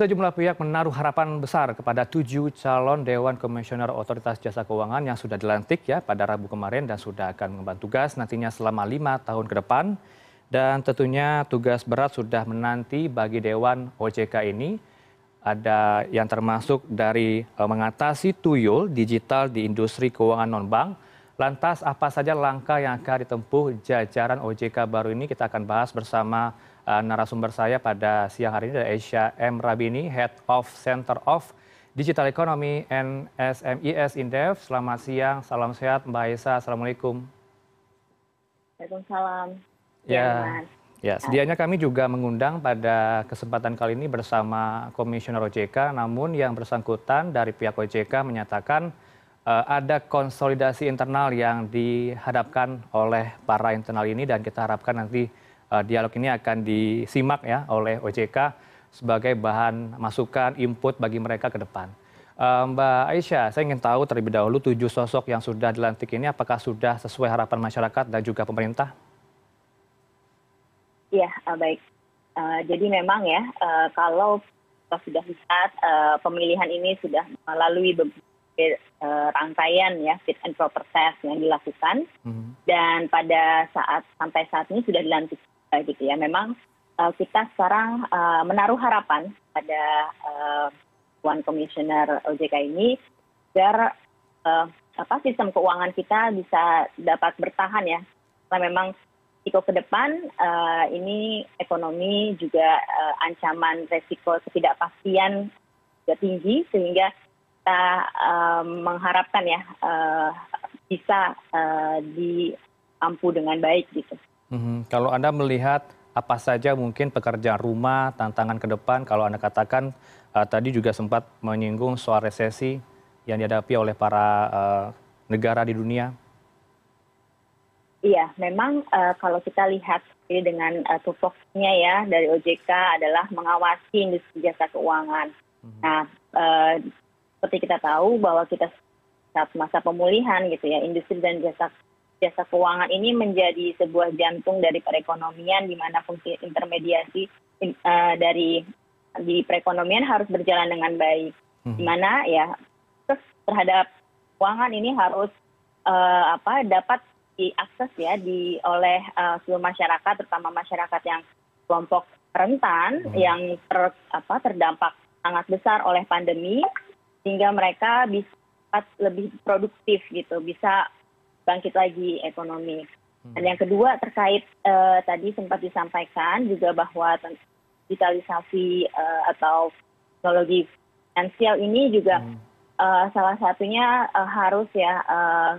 sejumlah pihak menaruh harapan besar kepada tujuh calon dewan komisioner otoritas jasa keuangan yang sudah dilantik ya pada rabu kemarin dan sudah akan mengemban tugas nantinya selama lima tahun ke depan. Dan tentunya tugas berat sudah menanti bagi dewan ojk ini. Ada yang termasuk dari eh, mengatasi tuyul digital di industri keuangan non-bank. Lantas apa saja langkah yang akan ditempuh jajaran ojk baru ini? Kita akan bahas bersama narasumber saya pada siang hari ini adalah Asia M. Rabini, Head of Center of Digital Economy and SMES Indef. Selamat siang, salam sehat Mbak Aisyah. Assalamualaikum. Waalaikumsalam. Ya, ya, sedianya kami juga mengundang pada kesempatan kali ini bersama Komisioner OJK, namun yang bersangkutan dari pihak OJK menyatakan uh, ada konsolidasi internal yang dihadapkan oleh para internal ini dan kita harapkan nanti Eh, dialog ini akan disimak ya oleh ojk sebagai bahan masukan input bagi mereka ke depan. Eh, mbak aisyah saya ingin tahu terlebih dahulu tujuh sosok yang sudah dilantik ini apakah sudah sesuai harapan masyarakat dan juga pemerintah? Iya eh, baik. Jadi memang ya kalau sudah lihat pemilihan ini sudah melalui beberapa rangkaian ya fit and proper test yang dilakukan. Hmm. dan pada saat sampai saat ini sudah dilantik gitu ya memang uh, kita sekarang uh, menaruh harapan pada uh, One Commissioner OJK ini agar sistem keuangan kita bisa dapat bertahan ya karena memang risiko ke depan ini ekonomi juga ancaman resiko ketidakpastian juga tinggi sehingga kita mengharapkan ya bisa diampu dengan baik gitu. Mhm. Kalau Anda melihat apa saja mungkin pekerjaan rumah, tantangan ke depan, kalau Anda katakan uh, tadi juga sempat menyinggung soal resesi yang dihadapi oleh para uh, negara di dunia. Iya, memang uh, kalau kita lihat ini dengan uh, tupoksinya ya dari OJK adalah mengawasi industri jasa keuangan. Hmm. Nah, uh, seperti kita tahu bahwa kita saat masa pemulihan gitu ya, industri dan jasa jasa keuangan ini menjadi sebuah jantung dari perekonomian di mana fungsi intermediasi uh, dari di perekonomian harus berjalan dengan baik. Hmm. Di mana ya terhadap keuangan ini harus uh, apa dapat diakses ya di oleh uh, seluruh masyarakat terutama masyarakat yang kelompok rentan hmm. yang ter, apa terdampak sangat besar oleh pandemi sehingga mereka bisa lebih produktif gitu, bisa bangkit lagi ekonomi. Hmm. Dan yang kedua terkait uh, tadi sempat disampaikan juga bahwa digitalisasi uh, atau teknologi finansial ini juga hmm. uh, salah satunya uh, harus ya uh,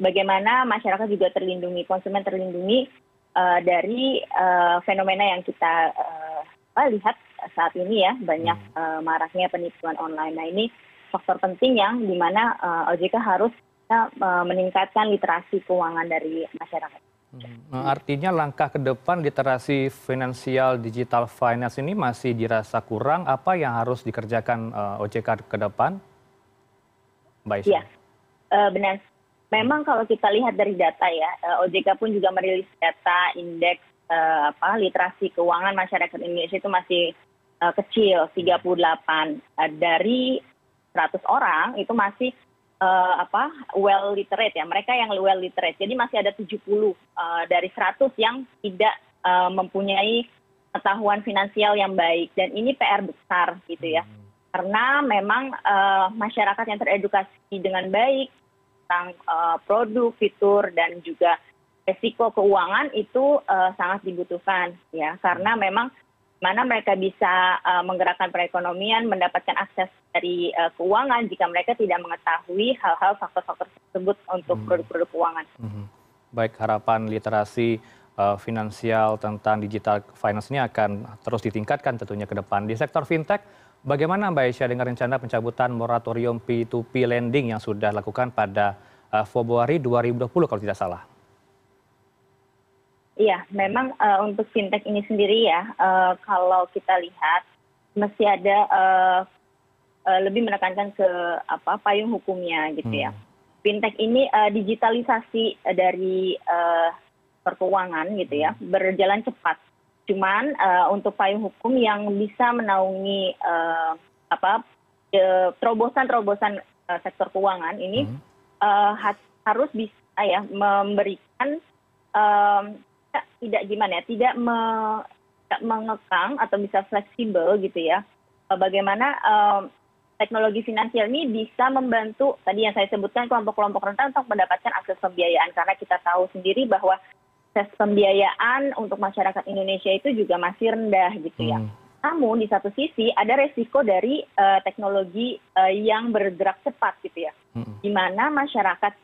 bagaimana masyarakat juga terlindungi, konsumen terlindungi uh, dari uh, fenomena yang kita uh, lihat saat ini ya banyak hmm. uh, maraknya penipuan online. Nah ini faktor penting yang di mana uh, OJK harus meningkatkan literasi keuangan dari masyarakat. Hmm. Nah, artinya langkah ke depan literasi finansial digital finance ini masih dirasa kurang. Apa yang harus dikerjakan uh, eh, OJK ke depan? Mbak Iya, uh, benar. Memang kalau kita lihat dari data ya, uh, OJK pun juga merilis data indeks uh, apa literasi keuangan masyarakat Indonesia itu masih uh, kecil, 38 uh, dari 100 orang itu masih well literate ya. Mereka yang well literate. Jadi masih ada 70 uh, eh, dari 100 yang tidak uh, mempunyai pengetahuan finansial yang baik. Dan ini PR besar gitu ya. Hmm. karena memang uh, masyarakat yang teredukasi dengan baik tentang uh, produk fitur dan juga resiko keuangan itu uh, sangat dibutuhkan ya. Karena memang mana mereka bisa uh, menggerakkan perekonomian, mendapatkan akses dari uh, keuangan jika mereka tidak mengetahui hal-hal faktor-faktor tersebut untuk hmm. produk-produk keuangan. Hmm. Baik, harapan literasi uh, finansial tentang digital finance ini akan terus ditingkatkan tentunya ke depan. Di sektor fintech, bagaimana Mbak Aisyah dengan rencana pencabutan moratorium P2P lending yang sudah dilakukan pada uh, Februari 2020 kalau tidak salah? Iya memang uh, untuk fintech ini sendiri ya uh, kalau kita lihat mesti ada uh, uh, lebih menekankan ke apa payung hukumnya gitu ya. Hmm. fintech ini uh, digitalisasi dari uh, perkeuangan gitu ya berjalan cepat. Cuman untuk payung hukum yang bisa menaungi apa terobosan-terobosan sektor keuangan ini harus bisa ya memberikan tidak gimana ya tidak mengekang atau bisa fleksibel gitu ya bagaimana teknologi finansial ini bisa membantu tadi yang saya sebutkan kelompok-kelompok rentan untuk mendapatkan akses pembiayaan karena kita tahu sendiri bahwa akses pembiayaan untuk masyarakat Indonesia itu juga masih rendah gitu ya. Hmm. Namun di satu sisi ada resiko dari uh, teknologi uh, yang bergerak cepat gitu ya, hmm. di mana masyarakat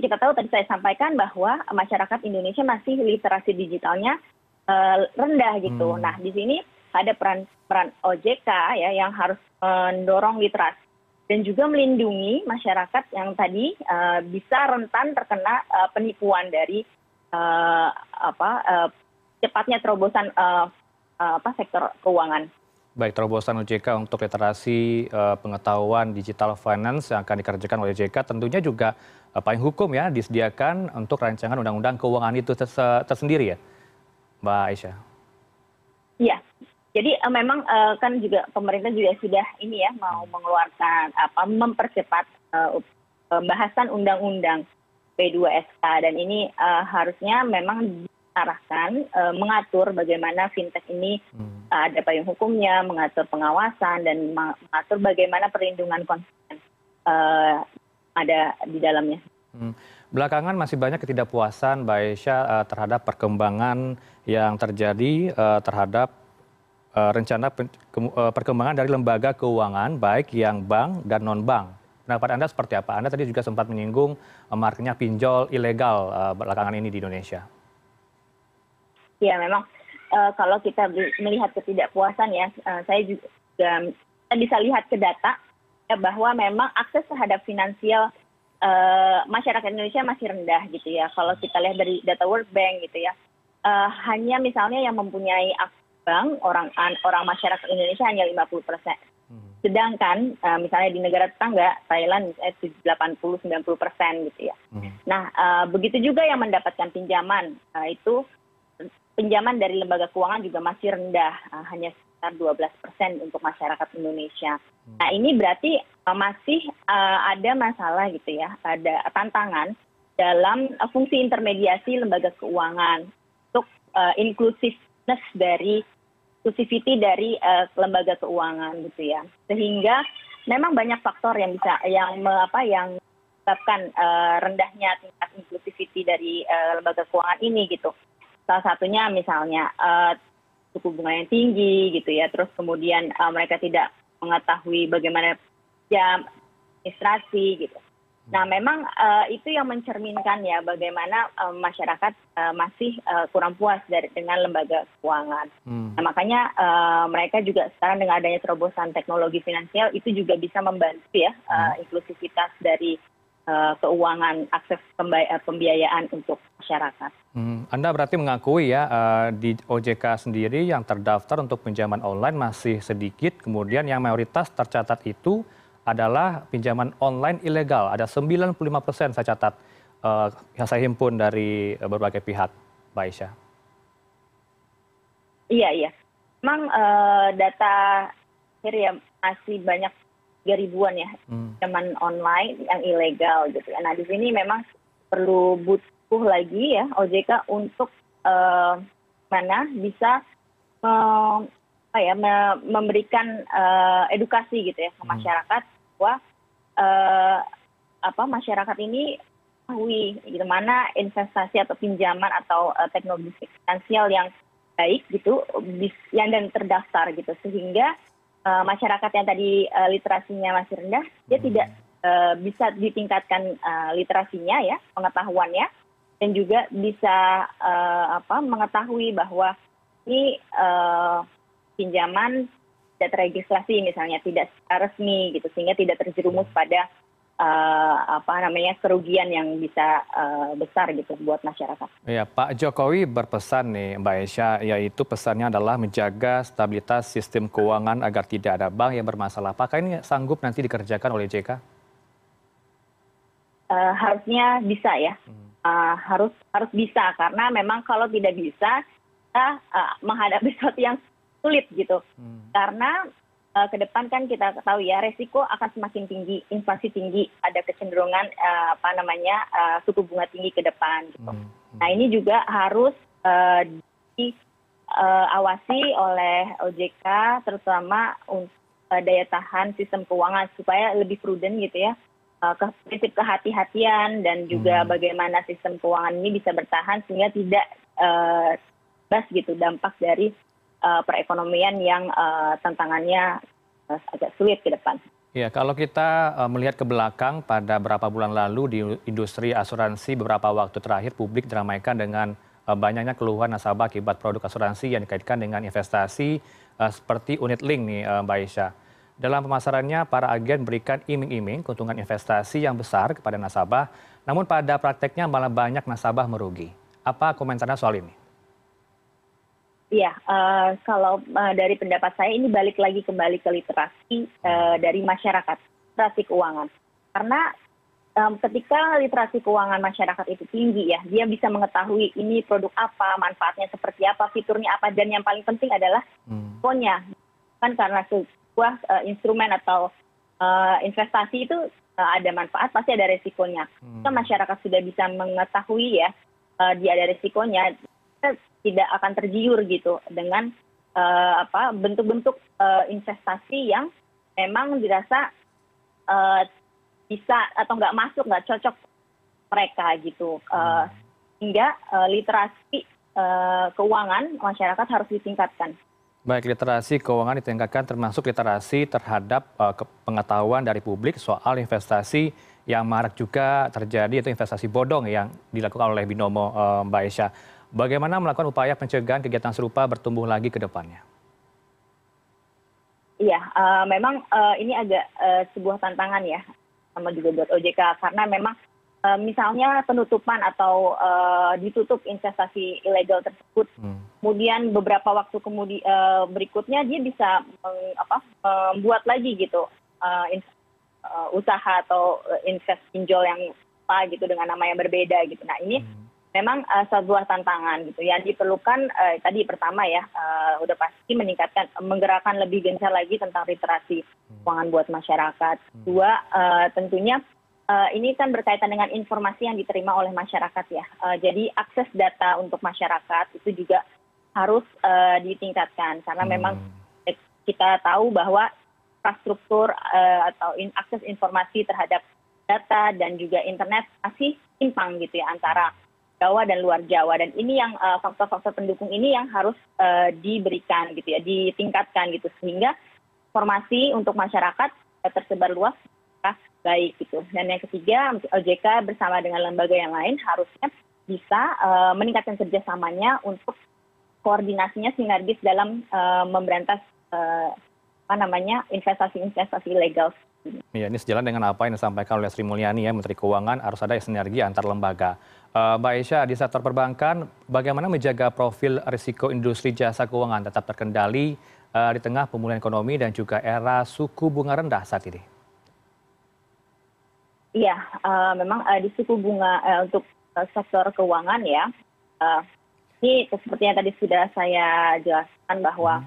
kita tahu tadi saya sampaikan bahwa masyarakat Indonesia masih literasi digitalnya uh, rendah gitu. Hmm. Nah di sini ada peran peran OJK ya yang harus mendorong literasi dan juga melindungi masyarakat yang tadi uh, bisa rentan terkena uh, penipuan dari uh, apa uh, cepatnya terobosan uh, uh, apa sektor keuangan. Baik, terobosan OJK untuk literasi uh, pengetahuan digital finance yang akan dikerjakan oleh OJK tentunya juga payung hukum ya disediakan untuk rancangan undang-undang keuangan itu tersendiri ya, Mbak Aisyah. Iya, jadi uh, memang uh, kan juga pemerintah juga sudah ini ya mau mengeluarkan apa mempercepat uh, pembahasan undang-undang P2SK dan ini uh, harusnya memang diarahkan uh, mengatur bagaimana fintech ini hmm. uh, ada payung hukumnya, mengatur pengawasan dan mengatur bagaimana perlindungan konsumen uh, ada di dalamnya. Hmm. Belakangan masih banyak ketidakpuasan Mbak Aisyah uh, terhadap perkembangan yang terjadi uh, terhadap Eh, rencana eh, perkembangan dari lembaga keuangan baik yang bank dan non bank. Pendapat Anda seperti apa? Anda tadi juga sempat menyinggung uh, marketnya pinjol ilegal belakangan ini di Indonesia. Ya memang kalau kita melihat ketidakpuasan ya, saya juga kita bisa lihat ke data bahwa memang akses terhadap finansial masyarakat Indonesia masih rendah gitu ya. Kalau kita lihat dari data World Bank gitu ya, hanya misalnya yang mempunyai akses bank orang orang masyarakat Indonesia hanya 50 persen. Hmm. Sedangkan uh, misalnya di negara tetangga Thailand misalnya 80 90 persen gitu ya. Hmm. Nah uh, begitu juga yang mendapatkan pinjaman uh, itu pinjaman dari lembaga keuangan juga masih rendah uh, hanya sekitar 12 persen untuk masyarakat Indonesia. Hmm. Nah ini berarti uh, masih uh, ada masalah gitu ya, ada tantangan dalam uh, fungsi intermediasi lembaga keuangan untuk uh, inklusiveness dari exclusivity dari uh, lembaga keuangan gitu ya sehingga memang banyak faktor yang bisa yang me, apa yang menyebabkan uh, rendahnya tingkat inclusivity dari uh, lembaga keuangan ini gitu salah satunya misalnya uh, suku bunga yang tinggi gitu ya terus kemudian uh, mereka tidak mengetahui bagaimana jam administrasi gitu nah memang itu yang mencerminkan ya bagaimana masyarakat masih kurang puas dengan lembaga keuangan hmm. nah makanya mereka juga sekarang dengan adanya terobosan teknologi finansial itu juga bisa membantu ya hmm. inklusivitas dari keuangan akses pembiayaan untuk masyarakat. Hmm. Anda berarti mengakui ya di OJK sendiri yang terdaftar untuk pinjaman online masih sedikit, kemudian yang mayoritas tercatat itu adalah pinjaman online ilegal. Ada 95 persen saya catat yang saya himpun dari berbagai pihak, Mbak Aisyah. Iya, iya. Memang uh, data akhir ya masih banyak tiga ribuan ya hmm. pinjaman online yang ilegal gitu. Nah di sini memang perlu butuh lagi ya OJK untuk uh, mana bisa uh, apa ya memberikan uh, edukasi gitu ya ke hmm. masyarakat bahwa uh, apa masyarakat ini mengetahui gitu mana investasi atau pinjaman atau uh, teknologi finansial yang baik gitu yang dan terdaftar gitu sehingga masyarakat yang tadi uh, literasinya masih rendah dia hmm. tidak uh, bisa ditingkatkan uh, literasinya ya pengetahuannya dan juga bisa uh, apa mengetahui bahwa ini uh, pinjaman tidak terregistrasi misalnya tidak resmi gitu sehingga tidak terjerumus pada uh, apa namanya kerugian yang bisa uh, besar gitu buat masyarakat. Ya, Pak Jokowi berpesan nih Mbak Esya, yaitu pesannya adalah menjaga stabilitas sistem keuangan agar tidak ada bank yang bermasalah. Apakah ini sanggup nanti dikerjakan oleh JK? Uh, eh, harusnya bisa ya, hmm. uh, harus harus bisa karena memang kalau tidak bisa kita menghadapi sesuatu yang sulit gitu karena ke depan kan kita tahu ya resiko akan semakin tinggi inflasi tinggi ada kecenderungan apa namanya suku bunga tinggi ke depan gitu. Nah ini juga harus diawasi oleh ojk terutama untuk daya tahan sistem keuangan supaya lebih prudent gitu ya prinsip kehati-hatian dan juga bagaimana sistem keuangan ini bisa bertahan sehingga tidak bebas gitu dampak dari perekonomian yang tantangannya agak sulit ke depan. Ya, kalau kita melihat ke belakang pada beberapa bulan lalu di industri asuransi beberapa waktu terakhir publik diramaikan dengan banyaknya keluhan nasabah akibat produk asuransi yang dikaitkan dengan investasi seperti unit link nih Mbak Isha. Dalam pemasarannya, para agen berikan iming-iming keuntungan investasi yang besar kepada nasabah, namun pada prakteknya malah banyak nasabah merugi. Apa komentarnya soal ini? Iya, kalau dari pendapat saya ini balik lagi kembali ke literasi dari masyarakat, literasi keuangan. Karena ketika literasi keuangan masyarakat itu tinggi ya, dia bisa mengetahui ini produk apa, manfaatnya seperti apa, fiturnya apa, dan yang paling penting adalah resikonya. Kan karena sebuah instrumen atau investasi itu ada manfaat, pasti ada resikonya. Jika masyarakat sudah bisa mengetahui ya, dia ada resikonya, tidak akan tergiur gitu dengan bentuk-bentuk investasi yang memang dirasa bisa atau nggak masuk, nggak cocok mereka gitu. Sehingga literasi keuangan masyarakat harus ditingkatkan. Baik, literasi keuangan ditingkatkan termasuk literasi terhadap pengetahuan dari publik soal investasi yang marak juga terjadi, yaitu investasi bodong yang dilakukan oleh Binomo Mbak Esha. Bagaimana melakukan upaya pencegahan kegiatan serupa bertumbuh lagi ke depannya? Iya, memang ini agak sebuah tantangan ya, sama juga buat OJK, karena memang misalnya penutupan atau ditutup investasi ilegal tersebut, kemudian beberapa waktu kemudian berikutnya dia bisa membuat lagi gitu usaha atau invest pinjol yang apa gitu dengan nama yang berbeda gitu. Nah ini memang sebuah tantangan gitu yang diperlukan tadi pertama ya udah pasti meningkatkan menggerakkan lebih gencar lagi tentang literasi keuangan buat masyarakat. Dua tentunya ini kan berkaitan dengan informasi yang diterima oleh masyarakat ya. Jadi akses data untuk masyarakat itu juga harus ditingkatkan karena memang kita tahu bahwa infrastruktur atau akses informasi terhadap data dan juga internet masih simpang gitu ya antara Jawa dan luar Jawa dan ini yang faktor-faktor pendukung ini yang harus diberikan gitu ya ditingkatkan gitu sehingga informasi untuk masyarakat tersebar luas baik gitu dan yang ketiga OJK bersama dengan lembaga yang lain harusnya bisa meningkatkan kerjasamanya untuk koordinasinya sinergis dalam memberantas apa namanya investasi-investasi ilegal. Ya, ini sejalan dengan apa yang disampaikan oleh Sri Mulyani ya, Menteri Keuangan harus ada sinergi antar lembaga. Mbak Aisyah, di sektor perbankan, bagaimana menjaga profil risiko industri jasa keuangan tetap terkendali di tengah pemulihan ekonomi dan juga era suku bunga rendah saat ini? Iya, memang di suku bunga untuk sektor keuangan ya, ini seperti yang tadi sudah saya jelaskan bahwa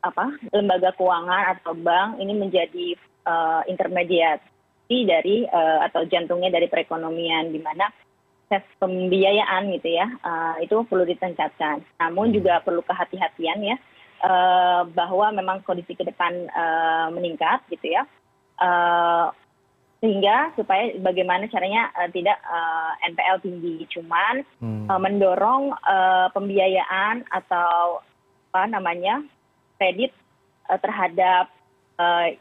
apa lembaga keuangan atau bank ini menjadi intermediasi dari atau jantungnya dari perekonomian di mana proses pembiayaan gitu ya itu perlu ditingkatkan. Namun juga perlu kehati-hatian ya bahwa memang kondisi ke depan meningkat gitu ya. Sehingga supaya bagaimana caranya tidak NPL tinggi. Cuman mendorong pembiayaan atau apa namanya kredit terhadap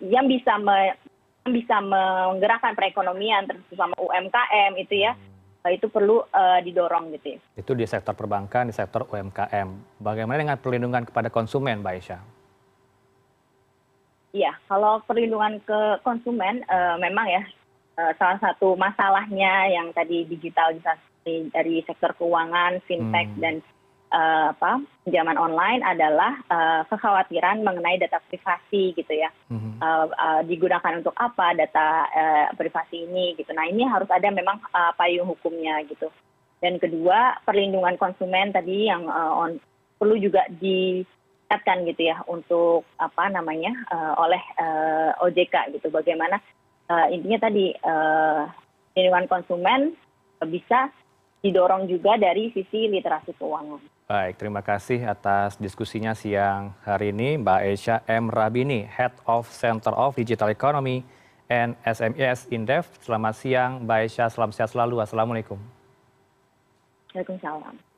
yang bisa bisa menggerakkan perekonomian terutama UMKM itu ya itu perlu didorong gitu. Itu di sektor perbankan, di sektor UMKM. Bagaimana dengan perlindungan kepada konsumen, Mbak Isha? Iya, kalau perlindungan ke konsumen memang ya salah satu masalahnya yang tadi digitalisasi dari sektor keuangan, fintech dan apa pinjaman online adalah kekhawatiran mengenai data privasi gitu ya. Digunakan untuk apa data privasi ini gitu. Nah ini harus ada memang payung hukumnya gitu. Dan kedua perlindungan konsumen tadi yang perlu juga diingatkan gitu ya untuk apa namanya oleh ojk gitu. Bagaimana intinya tadi perlindungan konsumen bisa didorong juga dari sisi literasi keuangan. Baik, terima kasih atas diskusinya siang hari ini Mbak Esha M. Rabini, Head of Center of Digital Economy and SMES Indef. Selamat siang Mbak Esha, selamat sehat selalu. Assalamualaikum. Waalaikumsalam.